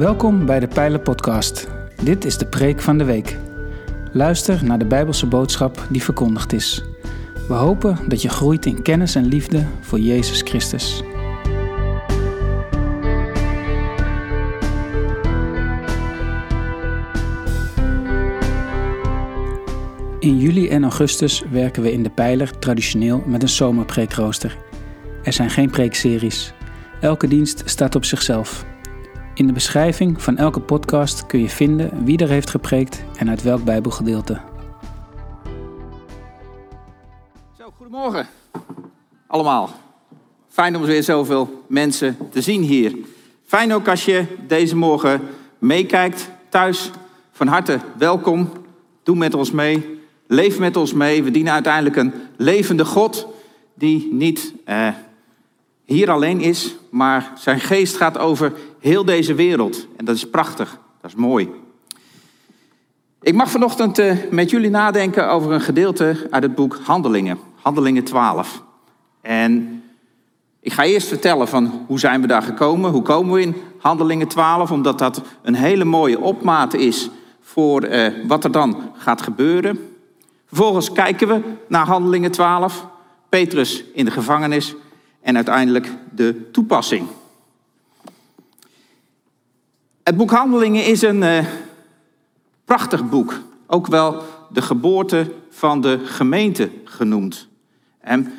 Welkom bij de Pijlen Podcast. Dit is de preek van de week. Luister naar de Bijbelse boodschap die verkondigd is. We hopen dat je groeit in kennis en liefde voor Jezus Christus. In juli en augustus werken we in de Pijler traditioneel met een zomerpreekrooster. Er zijn geen preekseries. Elke dienst staat op zichzelf. In de beschrijving van elke podcast kun je vinden wie er heeft gepreekt en uit welk Bijbelgedeelte. Zo, goedemorgen allemaal. Fijn om weer zoveel mensen te zien hier. Fijn ook als je deze morgen meekijkt thuis. Van harte welkom. Doe met ons mee. Leef met ons mee. We dienen uiteindelijk een levende God die niet eh, hier alleen is, maar zijn geest gaat over heel deze wereld. En dat is prachtig, dat is mooi. Ik mag vanochtend uh, met jullie nadenken over een gedeelte uit het boek Handelingen, Handelingen 12. En ik ga eerst vertellen van hoe zijn we daar gekomen, hoe komen we in Handelingen 12, omdat dat een hele mooie opmaat is voor uh, wat er dan gaat gebeuren. Vervolgens kijken we naar Handelingen 12, Petrus in de gevangenis en uiteindelijk de toepassing. Het boek Handelingen is een uh, prachtig boek. Ook wel de geboorte van de gemeente genoemd. En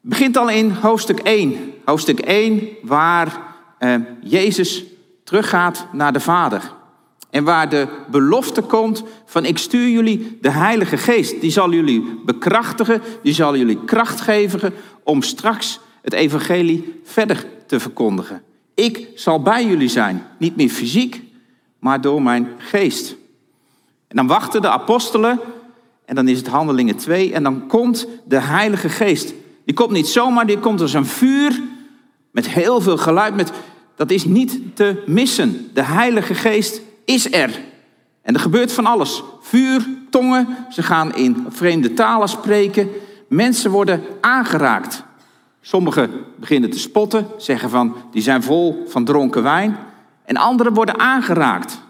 begint al in hoofdstuk 1. Hoofdstuk 1 waar uh, Jezus teruggaat naar de Vader. En waar de belofte komt van ik stuur jullie de Heilige Geest. Die zal jullie bekrachtigen, die zal jullie kracht geven om straks het evangelie verder te verkondigen. Ik zal bij jullie zijn, niet meer fysiek, maar door mijn geest. En dan wachten de apostelen en dan is het handelingen 2 en dan komt de Heilige Geest. Die komt niet zomaar, die komt als een vuur met heel veel geluid. Met, dat is niet te missen. De Heilige Geest is er. En er gebeurt van alles. Vuur, tongen, ze gaan in vreemde talen spreken. Mensen worden aangeraakt. Sommigen beginnen te spotten, zeggen van die zijn vol van dronken wijn. En anderen worden aangeraakt.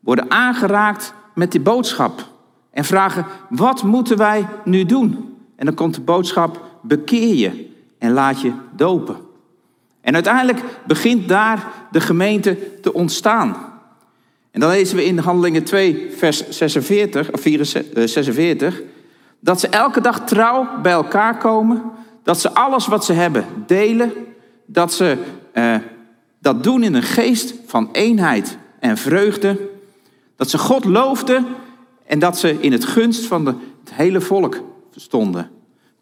Worden aangeraakt met die boodschap. En vragen, wat moeten wij nu doen? En dan komt de boodschap, bekeer je en laat je dopen. En uiteindelijk begint daar de gemeente te ontstaan. En dan lezen we in Handelingen 2, vers 46, of 46, eh, dat ze elke dag trouw bij elkaar komen dat ze alles wat ze hebben delen, dat ze eh, dat doen in een geest van eenheid en vreugde, dat ze God loofden en dat ze in het gunst van de, het hele volk stonden.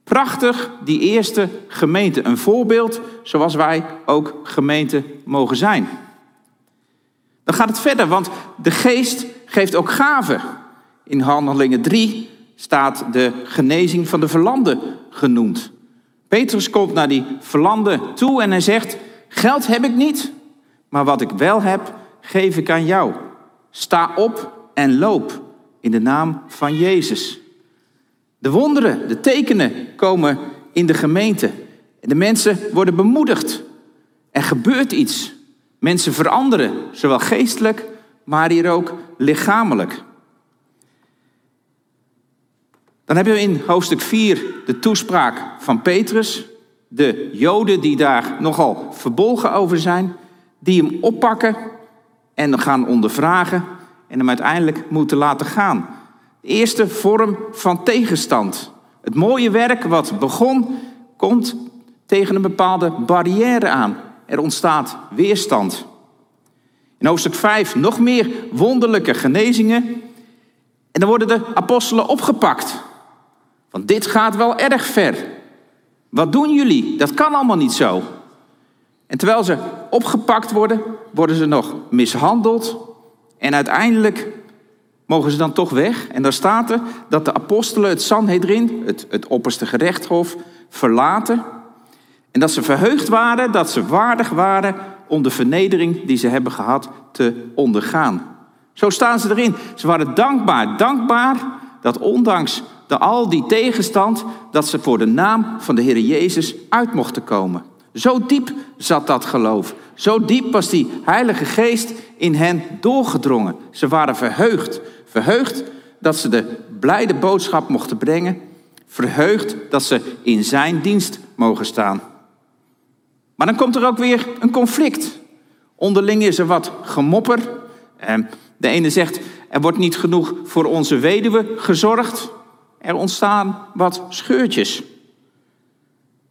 Prachtig, die eerste gemeente. Een voorbeeld zoals wij ook gemeente mogen zijn. Dan gaat het verder, want de geest geeft ook gaven. In Handelingen 3 staat de genezing van de verlanden genoemd. Petrus komt naar die verlande toe en hij zegt: Geld heb ik niet, maar wat ik wel heb, geef ik aan jou. Sta op en loop in de naam van Jezus. De wonderen, de tekenen komen in de gemeente. De mensen worden bemoedigd. Er gebeurt iets. Mensen veranderen, zowel geestelijk, maar hier ook lichamelijk. Dan hebben we in hoofdstuk 4 de toespraak van Petrus. De Joden die daar nogal verbolgen over zijn, die hem oppakken en gaan ondervragen en hem uiteindelijk moeten laten gaan. De eerste vorm van tegenstand. Het mooie werk wat begon, komt tegen een bepaalde barrière aan. Er ontstaat weerstand. In hoofdstuk 5 nog meer wonderlijke genezingen. En dan worden de apostelen opgepakt. Want dit gaat wel erg ver. Wat doen jullie? Dat kan allemaal niet zo. En terwijl ze opgepakt worden, worden ze nog mishandeld. En uiteindelijk mogen ze dan toch weg. En daar staat er dat de apostelen het Sanhedrin, het, het opperste gerechtshof, verlaten. En dat ze verheugd waren, dat ze waardig waren om de vernedering die ze hebben gehad te ondergaan. Zo staan ze erin. Ze waren dankbaar, dankbaar dat ondanks de, al die tegenstand, dat ze voor de naam van de Heer Jezus uit mochten komen. Zo diep zat dat geloof. Zo diep was die Heilige Geest in hen doorgedrongen. Ze waren verheugd. Verheugd dat ze de blijde boodschap mochten brengen. Verheugd dat ze in zijn dienst mogen staan. Maar dan komt er ook weer een conflict. Onderling is er wat gemopper. De ene zegt, er wordt niet genoeg voor onze weduwe gezorgd. Er ontstaan wat scheurtjes.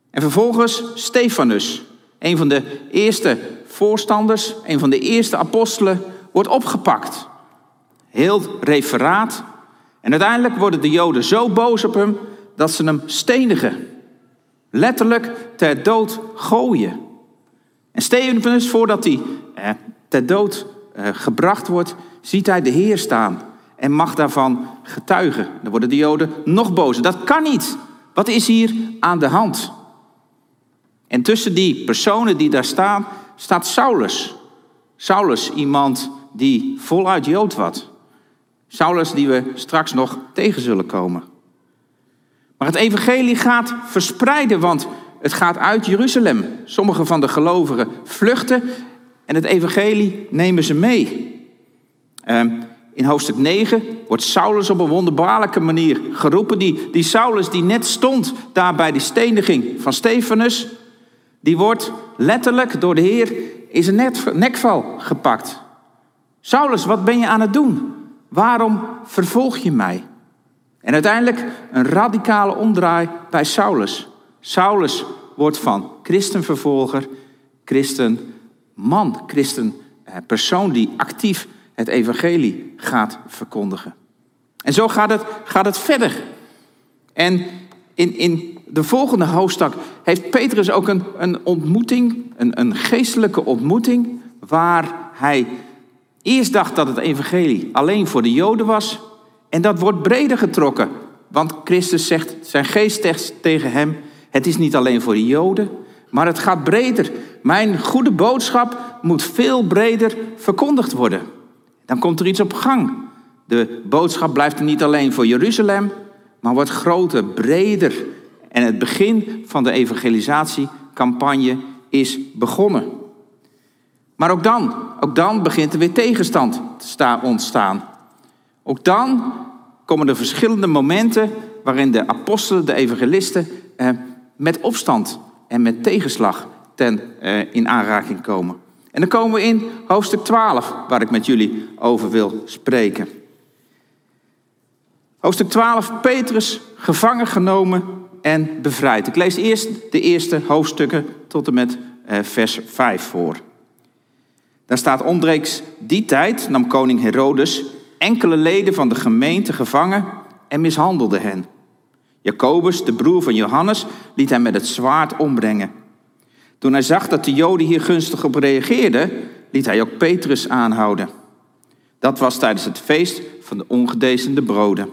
En vervolgens Stefanus, een van de eerste voorstanders, een van de eerste apostelen, wordt opgepakt. Heel referaat. En uiteindelijk worden de Joden zo boos op hem dat ze hem stenigen. Letterlijk ter dood gooien. En Stefanus, voordat hij eh, ter dood eh, gebracht wordt, ziet hij de Heer staan en mag daarvan getuigen. Dan worden de Joden nog bozer. Dat kan niet. Wat is hier aan de hand? En tussen die personen die daar staan, staat Saulus. Saulus, iemand die voluit Jood was. Saulus die we straks nog tegen zullen komen. Maar het evangelie gaat verspreiden, want het gaat uit Jeruzalem. Sommige van de gelovigen vluchten en het evangelie nemen ze mee. Ehm, in hoofdstuk 9 wordt Saulus op een wonderbaarlijke manier geroepen. Die, die Saulus die net stond daar bij de steniging van Stefanus, die wordt letterlijk door de Heer in zijn nekval gepakt. Saulus, wat ben je aan het doen? Waarom vervolg je mij? En uiteindelijk een radicale omdraai bij Saulus. Saulus wordt van christenvervolger, christenman, christenpersoon die actief het evangelie gaat verkondigen. En zo gaat het, gaat het verder. En in, in de volgende hoofdstuk heeft Petrus ook een, een ontmoeting, een, een geestelijke ontmoeting, waar hij eerst dacht dat het evangelie alleen voor de Joden was. En dat wordt breder getrokken, want Christus zegt, zijn geest tegen hem, het is niet alleen voor de Joden, maar het gaat breder. Mijn goede boodschap moet veel breder verkondigd worden. Dan komt er iets op gang. De boodschap blijft niet alleen voor Jeruzalem, maar wordt groter, breder. En het begin van de evangelisatiecampagne is begonnen. Maar ook dan, ook dan begint er weer tegenstand te ontstaan. Ook dan komen er verschillende momenten waarin de apostelen, de evangelisten, eh, met opstand en met tegenslag ten, eh, in aanraking komen. En dan komen we in hoofdstuk 12, waar ik met jullie over wil spreken. Hoofdstuk 12, Petrus gevangen genomen en bevrijd. Ik lees eerst de eerste hoofdstukken tot en met eh, vers 5 voor. Daar staat omstreeks die tijd nam koning Herodes enkele leden van de gemeente gevangen en mishandelde hen. Jacobus, de broer van Johannes, liet hem met het zwaard ombrengen. Toen hij zag dat de Joden hier gunstig op reageerden, liet hij ook Petrus aanhouden. Dat was tijdens het feest van de ongedezende broden.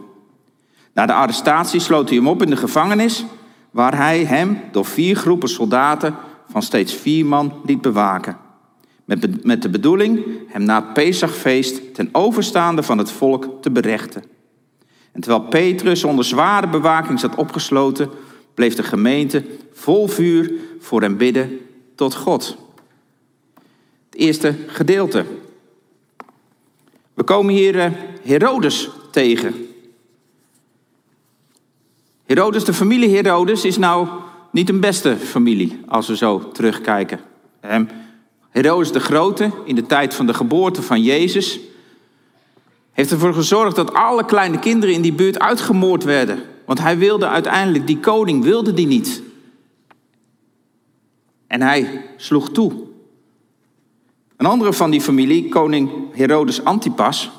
Na de arrestatie sloot hij hem op in de gevangenis, waar hij hem door vier groepen soldaten van steeds vier man liet bewaken. Met, met de bedoeling hem na het Pesachfeest ten overstaande van het volk te berechten. En terwijl Petrus onder zware bewaking zat opgesloten, bleef de gemeente vol vuur voor hem bidden tot God. Het eerste gedeelte. We komen hier eh, Herodes tegen. Herodes, de familie Herodes, is nou niet een beste familie als we zo terugkijken. Herodes de Grote, in de tijd van de geboorte van Jezus, heeft ervoor gezorgd dat alle kleine kinderen in die buurt uitgemoord werden. Want hij wilde uiteindelijk, die koning wilde die niet. En hij sloeg toe. Een andere van die familie, koning Herodes Antipas,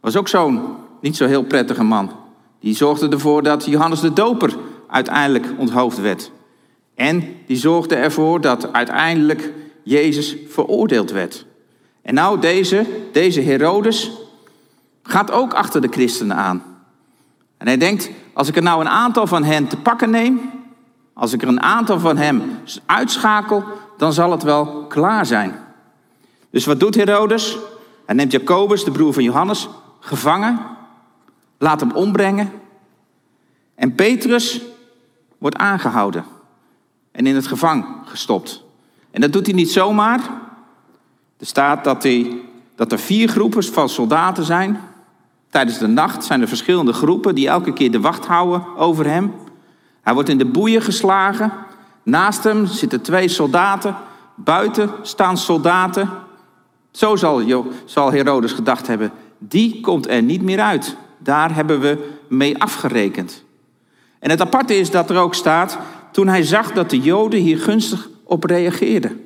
was ook zo'n niet zo heel prettige man. Die zorgde ervoor dat Johannes de Doper uiteindelijk onthoofd werd. En die zorgde ervoor dat uiteindelijk Jezus veroordeeld werd. En nou, deze, deze Herodes gaat ook achter de christenen aan. En hij denkt, als ik er nou een aantal van hen te pakken neem, als ik er een aantal van hem uitschakel, dan zal het wel klaar zijn. Dus wat doet Herodes? Hij neemt Jacobus, de broer van Johannes, gevangen, laat hem ombrengen. En Petrus wordt aangehouden. en in het gevang gestopt. En dat doet hij niet zomaar. Er staat dat, hij, dat er vier groepen van soldaten zijn. Tijdens de nacht zijn er verschillende groepen die elke keer de wacht houden over hem. Hij wordt in de boeien geslagen. Naast hem zitten twee soldaten. Buiten staan soldaten. Zo zal, zal Herodes gedacht hebben. Die komt er niet meer uit. Daar hebben we mee afgerekend. En het aparte is dat er ook staat, toen hij zag dat de Joden hier gunstig op reageerden.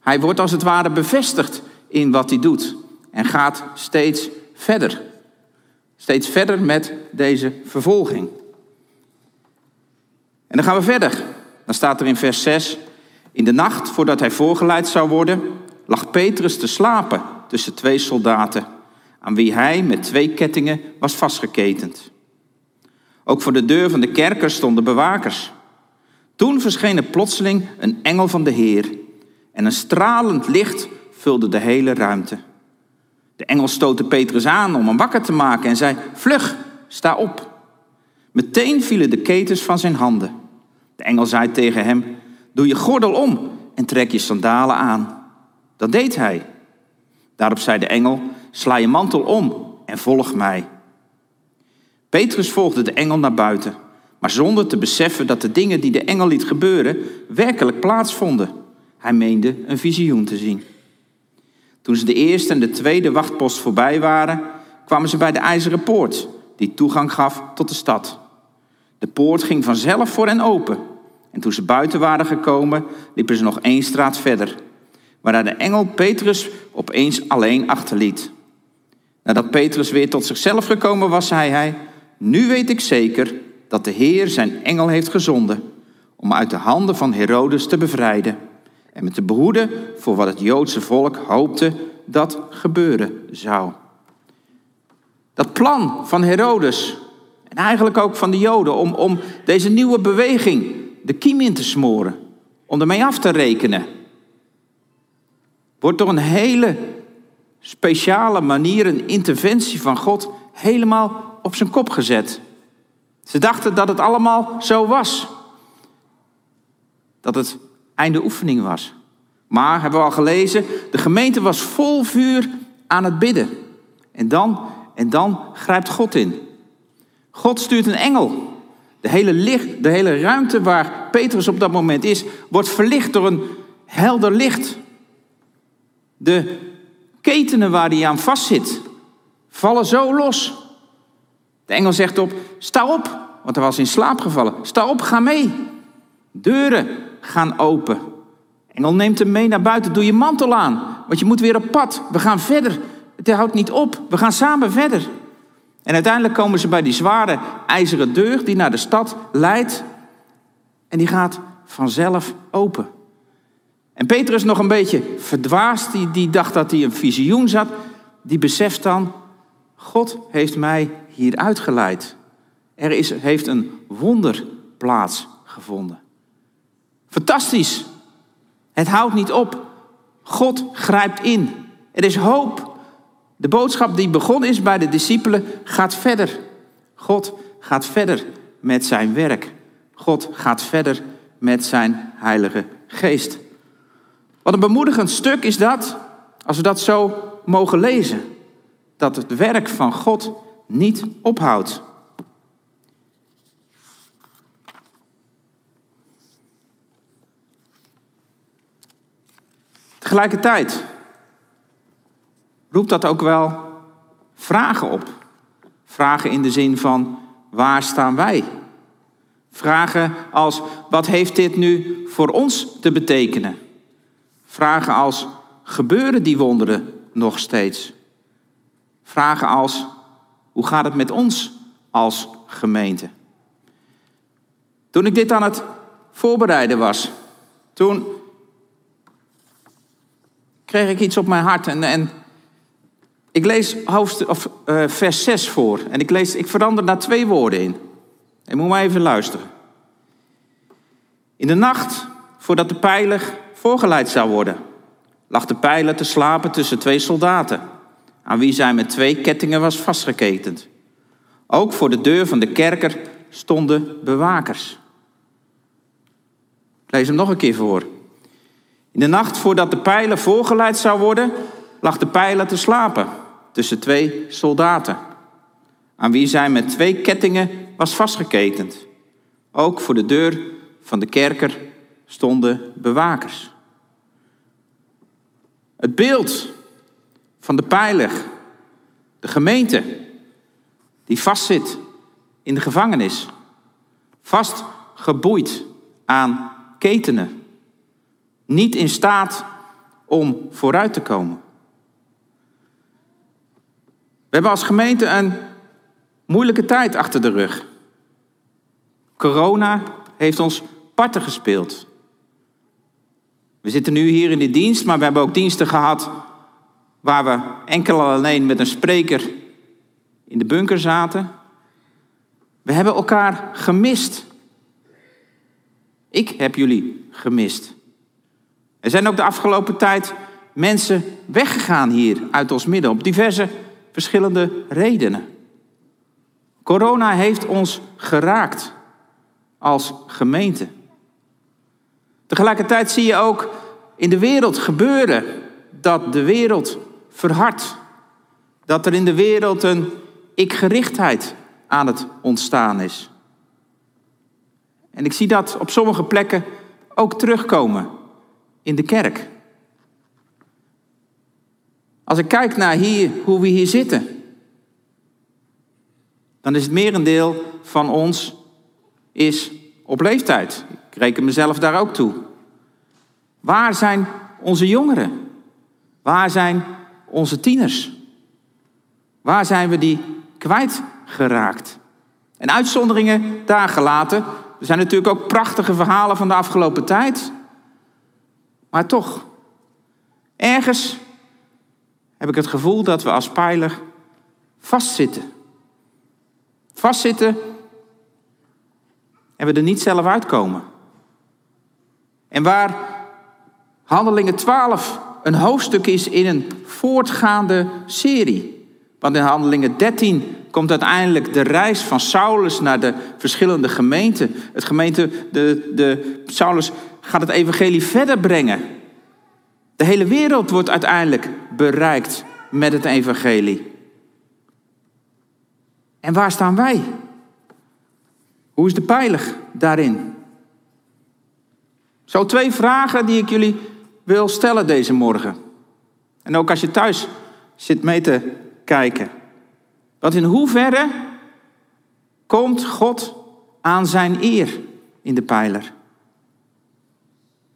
Hij wordt als het ware bevestigd in wat hij doet en gaat steeds verder. Steeds verder met deze vervolging. En dan gaan we verder. Dan staat er in vers 6, in de nacht voordat hij voorgeleid zou worden, lag Petrus te slapen tussen twee soldaten, aan wie hij met twee kettingen was vastgeketend. Ook voor de deur van de kerker stonden bewakers. Toen verscheen er plotseling een engel van de Heer en een stralend licht vulde de hele ruimte. De engel stootte Petrus aan om hem wakker te maken en zei: Vlug, sta op. Meteen vielen de ketens van zijn handen. De engel zei tegen hem: Doe je gordel om en trek je sandalen aan. Dat deed hij. Daarop zei de engel: Sla je mantel om en volg mij. Petrus volgde de engel naar buiten, maar zonder te beseffen dat de dingen die de engel liet gebeuren werkelijk plaatsvonden. Hij meende een visioen te zien. Toen ze de eerste en de tweede wachtpost voorbij waren, kwamen ze bij de ijzeren poort, die toegang gaf tot de stad. De poort ging vanzelf voor hen open. En toen ze buiten waren gekomen, liepen ze nog één straat verder, waarna de engel Petrus opeens alleen achterliet. Nadat Petrus weer tot zichzelf gekomen was, zei hij: Nu weet ik zeker dat de Heer zijn engel heeft gezonden om uit de handen van Herodes te bevrijden en me te behoeden voor wat het Joodse volk hoopte dat gebeuren zou. Dat plan van Herodes en eigenlijk ook van de Joden om, om deze nieuwe beweging de kiem in te smoren, om ermee af te rekenen, wordt door een hele speciale manier, een interventie van God, helemaal op zijn kop gezet. Ze dachten dat het allemaal zo was. Dat het einde oefening was. Maar, hebben we al gelezen, de gemeente was vol vuur aan het bidden. En dan, en dan grijpt God in. God stuurt een engel. De hele, licht, de hele ruimte waar Petrus op dat moment is, wordt verlicht door een helder licht. De ketenen waar hij aan vastzit, vallen zo los. De engel zegt op, sta op, want hij was in slaap gevallen. Sta op, ga mee. Deuren gaan open. Engel neemt hem mee naar buiten. Doe je mantel aan, want je moet weer op pad. We gaan verder. Het houdt niet op. We gaan samen verder. En uiteindelijk komen ze bij die zware ijzeren deur die naar de stad leidt. En die gaat vanzelf open. En Petrus nog een beetje verdwaasd, die, die dacht dat hij een visioen zat. Die beseft dan, God heeft mij hier uitgeleid. Er is, heeft een wonder plaatsgevonden. Fantastisch. Het houdt niet op. God grijpt in. Er is hoop. De boodschap die begonnen is bij de discipelen gaat verder. God gaat verder met zijn werk. God gaat verder met zijn Heilige Geest. Wat een bemoedigend stuk is dat, als we dat zo mogen lezen. Dat het werk van God niet ophoudt. Tegelijkertijd roept dat ook wel vragen op. Vragen in de zin van waar staan wij? Vragen als wat heeft dit nu voor ons te betekenen? Vragen als gebeuren die wonderen nog steeds? Vragen als hoe gaat het met ons als gemeente? Toen ik dit aan het voorbereiden was, toen kreeg ik iets op mijn hart. En, en ik lees hoofdstuk, of, uh, vers 6 voor. En ik, lees, ik verander daar twee woorden in. En moet maar even luisteren. In de nacht, voordat de pijler voorgeleid zou worden, lag de pijler te slapen tussen twee soldaten, aan wie zij met twee kettingen was vastgeketend. Ook voor de deur van de kerker stonden bewakers. lees hem nog een keer voor. In de nacht voordat de pijler voorgeleid zou worden, lag de pijler te slapen tussen twee soldaten, aan wie zij met twee kettingen was vastgeketend. Ook voor de deur van de kerker stonden bewakers. Het beeld van de pijler, de gemeente, die vastzit in de gevangenis, vastgeboeid aan ketenen, niet in staat om vooruit te komen. We hebben als gemeente een moeilijke tijd achter de rug. Corona heeft ons parten gespeeld. We zitten nu hier in de dienst, maar we hebben ook diensten gehad waar we enkel alleen met een spreker in de bunker zaten. We hebben elkaar gemist. Ik heb jullie gemist. Er zijn ook de afgelopen tijd mensen weggegaan hier uit ons midden op diverse verschillende redenen. Corona heeft ons geraakt als gemeente. Tegelijkertijd zie je ook in de wereld gebeuren dat de wereld verhardt. Dat er in de wereld een ikgerichtheid aan het ontstaan is. En ik zie dat op sommige plekken ook terugkomen in de kerk. Als ik kijk naar hier, hoe we hier zitten, dan is het merendeel van ons is op leeftijd. Ik reken mezelf daar ook toe. Waar zijn onze jongeren? Waar zijn onze tieners? Waar zijn we die kwijtgeraakt? En uitzonderingen daar gelaten. Er zijn natuurlijk ook prachtige verhalen van de afgelopen tijd. Maar toch, ergens heb ik het gevoel dat we als pijler vastzitten. Vastzitten en we er niet zelf uitkomen. En waar Handelingen 12 een hoofdstuk is in een voortgaande serie. Want in Handelingen 13 komt uiteindelijk de reis van Saulus naar de verschillende gemeenten. Het gemeente, de, de, Saulus gaat het evangelie verder brengen. De hele wereld wordt uiteindelijk bereikt met het evangelie. En waar staan wij? Hoe is de pijler daarin? Zo twee vragen die ik jullie wil stellen deze morgen. En ook als je thuis zit mee te kijken. Want in hoeverre komt God aan zijn eer in de pijler?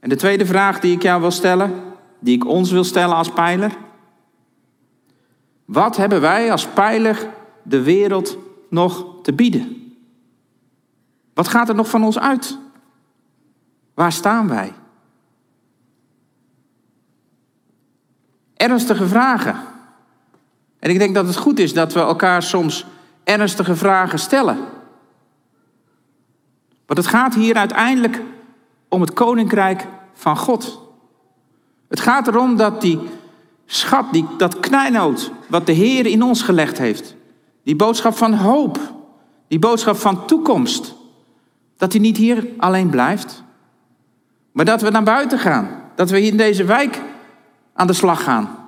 En de tweede vraag die ik jou wil stellen, die ik ons wil stellen als pijler. Wat hebben wij als pijler de wereld nog te bieden? Wat gaat er nog van ons uit? Waar staan wij? Ernstige vragen. En ik denk dat het goed is dat we elkaar soms ernstige vragen stellen. Want het gaat hier uiteindelijk om het koninkrijk van God. Het gaat erom dat die schat, die, dat knijnoot, wat de Heer in ons gelegd heeft, die boodschap van hoop, die boodschap van toekomst, dat die niet hier alleen blijft, maar dat we naar buiten gaan, dat we hier in deze wijk aan de slag gaan.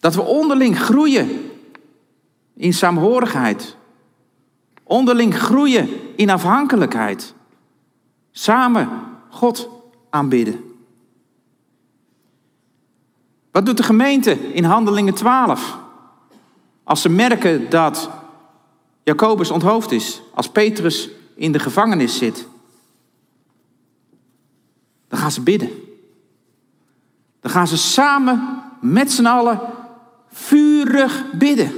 Dat we onderling groeien in saamhorigheid. Onderling groeien in afhankelijkheid. Samen God aanbidden. Wat doet de gemeente in Handelingen 12? Als ze merken dat Jacobus onthoofd is, als Petrus in de gevangenis zit, dan gaan ze bidden. Dan gaan ze samen met z'n allen vurig bidden.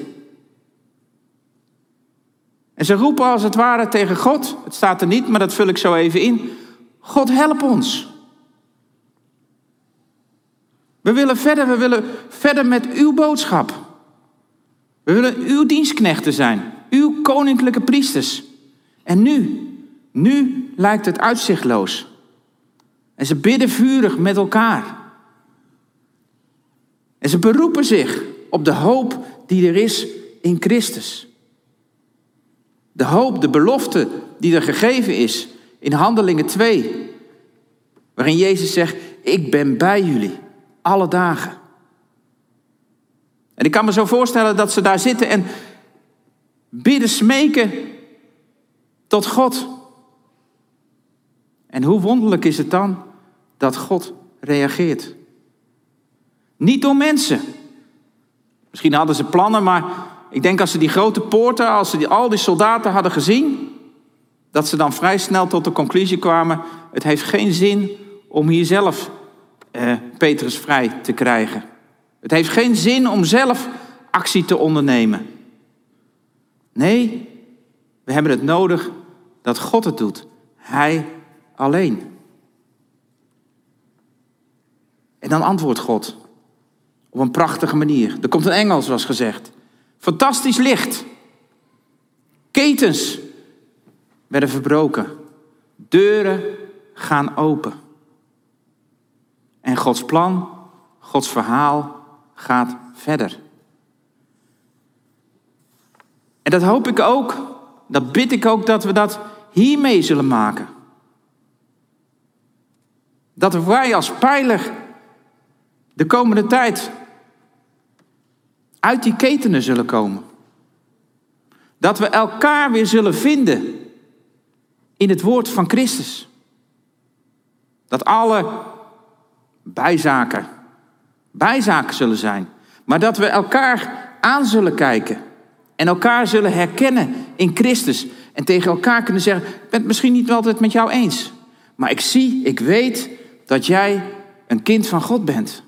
En ze roepen als het ware tegen God, het staat er niet, maar dat vul ik zo even in. God help ons. We willen verder, we willen verder met uw boodschap. We willen uw dienstknechten zijn, uw koninklijke priesters. En nu, nu lijkt het uitzichtloos. En ze bidden vurig met elkaar. En ze beroepen zich op de hoop die er is in Christus. De hoop, de belofte die er gegeven is in Handelingen 2. Waarin Jezus zegt, ik ben bij jullie, alle dagen. En ik kan me zo voorstellen dat ze daar zitten en bidden, smeken tot God. En hoe wonderlijk is het dan dat God reageert? Niet door mensen. Misschien hadden ze plannen, maar ik denk als ze die grote poorten, als ze die, al die soldaten hadden gezien, dat ze dan vrij snel tot de conclusie kwamen: het heeft geen zin om hier zelf eh, Petrus vrij te krijgen. Het heeft geen zin om zelf actie te ondernemen. Nee, we hebben het nodig dat God het doet. Hij alleen. En dan antwoordt God op een prachtige manier. Er komt een engel, zoals gezegd. Fantastisch licht. Ketens werden verbroken. Deuren gaan open. En Gods plan, Gods verhaal gaat verder. En dat hoop ik ook, dat bid ik ook dat we dat hiermee zullen maken. Dat wij als pijler de komende tijd uit die ketenen zullen komen. Dat we elkaar weer zullen vinden in het woord van Christus. Dat alle bijzaken bijzaken zullen zijn. Maar dat we elkaar aan zullen kijken en elkaar zullen herkennen in Christus. En tegen elkaar kunnen zeggen, ik ben het misschien niet altijd met jou eens. Maar ik zie, ik weet dat jij een kind van God bent.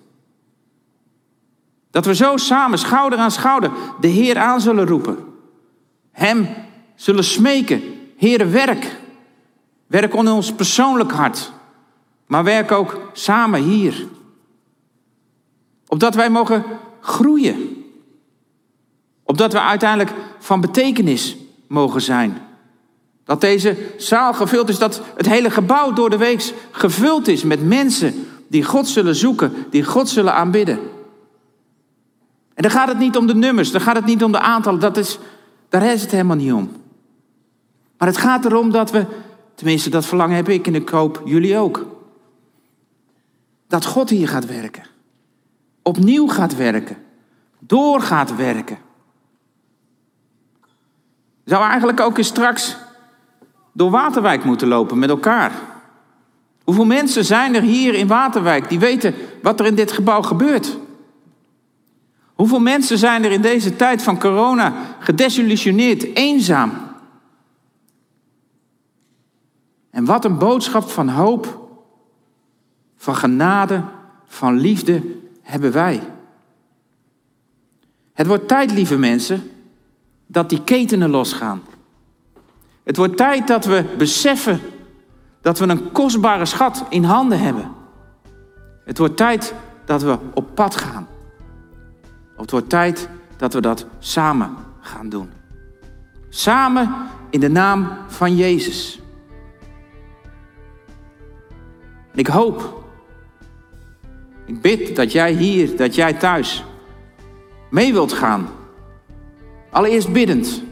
Dat we zo samen, schouder aan schouder, de Heer aan zullen roepen. Hem zullen smeken. Heere, werk. Werk in ons persoonlijk hart. Maar werk ook samen hier. Opdat wij mogen groeien. Opdat we uiteindelijk van betekenis mogen zijn. Dat deze zaal gevuld is, dat het hele gebouw door de week gevuld is met mensen die God zullen zoeken, die God zullen aanbidden. En dan gaat het niet om de nummers, dan gaat het niet om de aantallen, dat is, daar is het helemaal niet om. Maar het gaat erom dat we, tenminste dat verlangen heb ik en ik hoop jullie ook, dat God hier gaat werken. Opnieuw gaat werken. Door gaat werken. Zou eigenlijk ook eens straks door Waterwijk moeten lopen met elkaar. Hoeveel mensen zijn er hier in Waterwijk die weten wat er in dit gebouw gebeurt? Hoeveel mensen zijn er in deze tijd van corona gedesillusioneerd, eenzaam? En wat een boodschap van hoop, van genade, van liefde hebben wij. Het wordt tijd, lieve mensen, dat die ketenen losgaan. Het wordt tijd dat we beseffen dat we een kostbare schat in handen hebben. Het wordt tijd dat we op pad gaan. Het wordt tijd dat we dat samen gaan doen. Samen in de naam van Jezus. Ik hoop, ik bid dat jij hier, dat jij thuis mee wilt gaan. Allereerst biddend.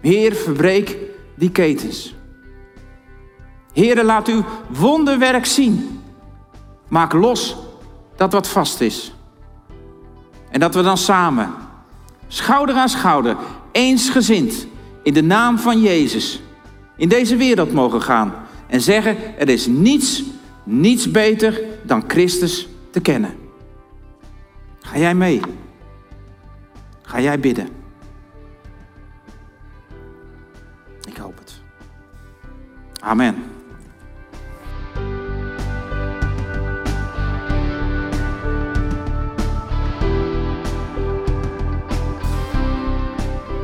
Heer, verbreek die ketens. Heer, laat uw wonderwerk zien. Maak los dat wat vast is. En dat we dan samen, schouder aan schouder, eensgezind, in de naam van Jezus, in deze wereld mogen gaan en zeggen: er is niets, niets beter dan Christus te kennen. Ga jij mee? Ga jij bidden? Ik hoop het. Amen.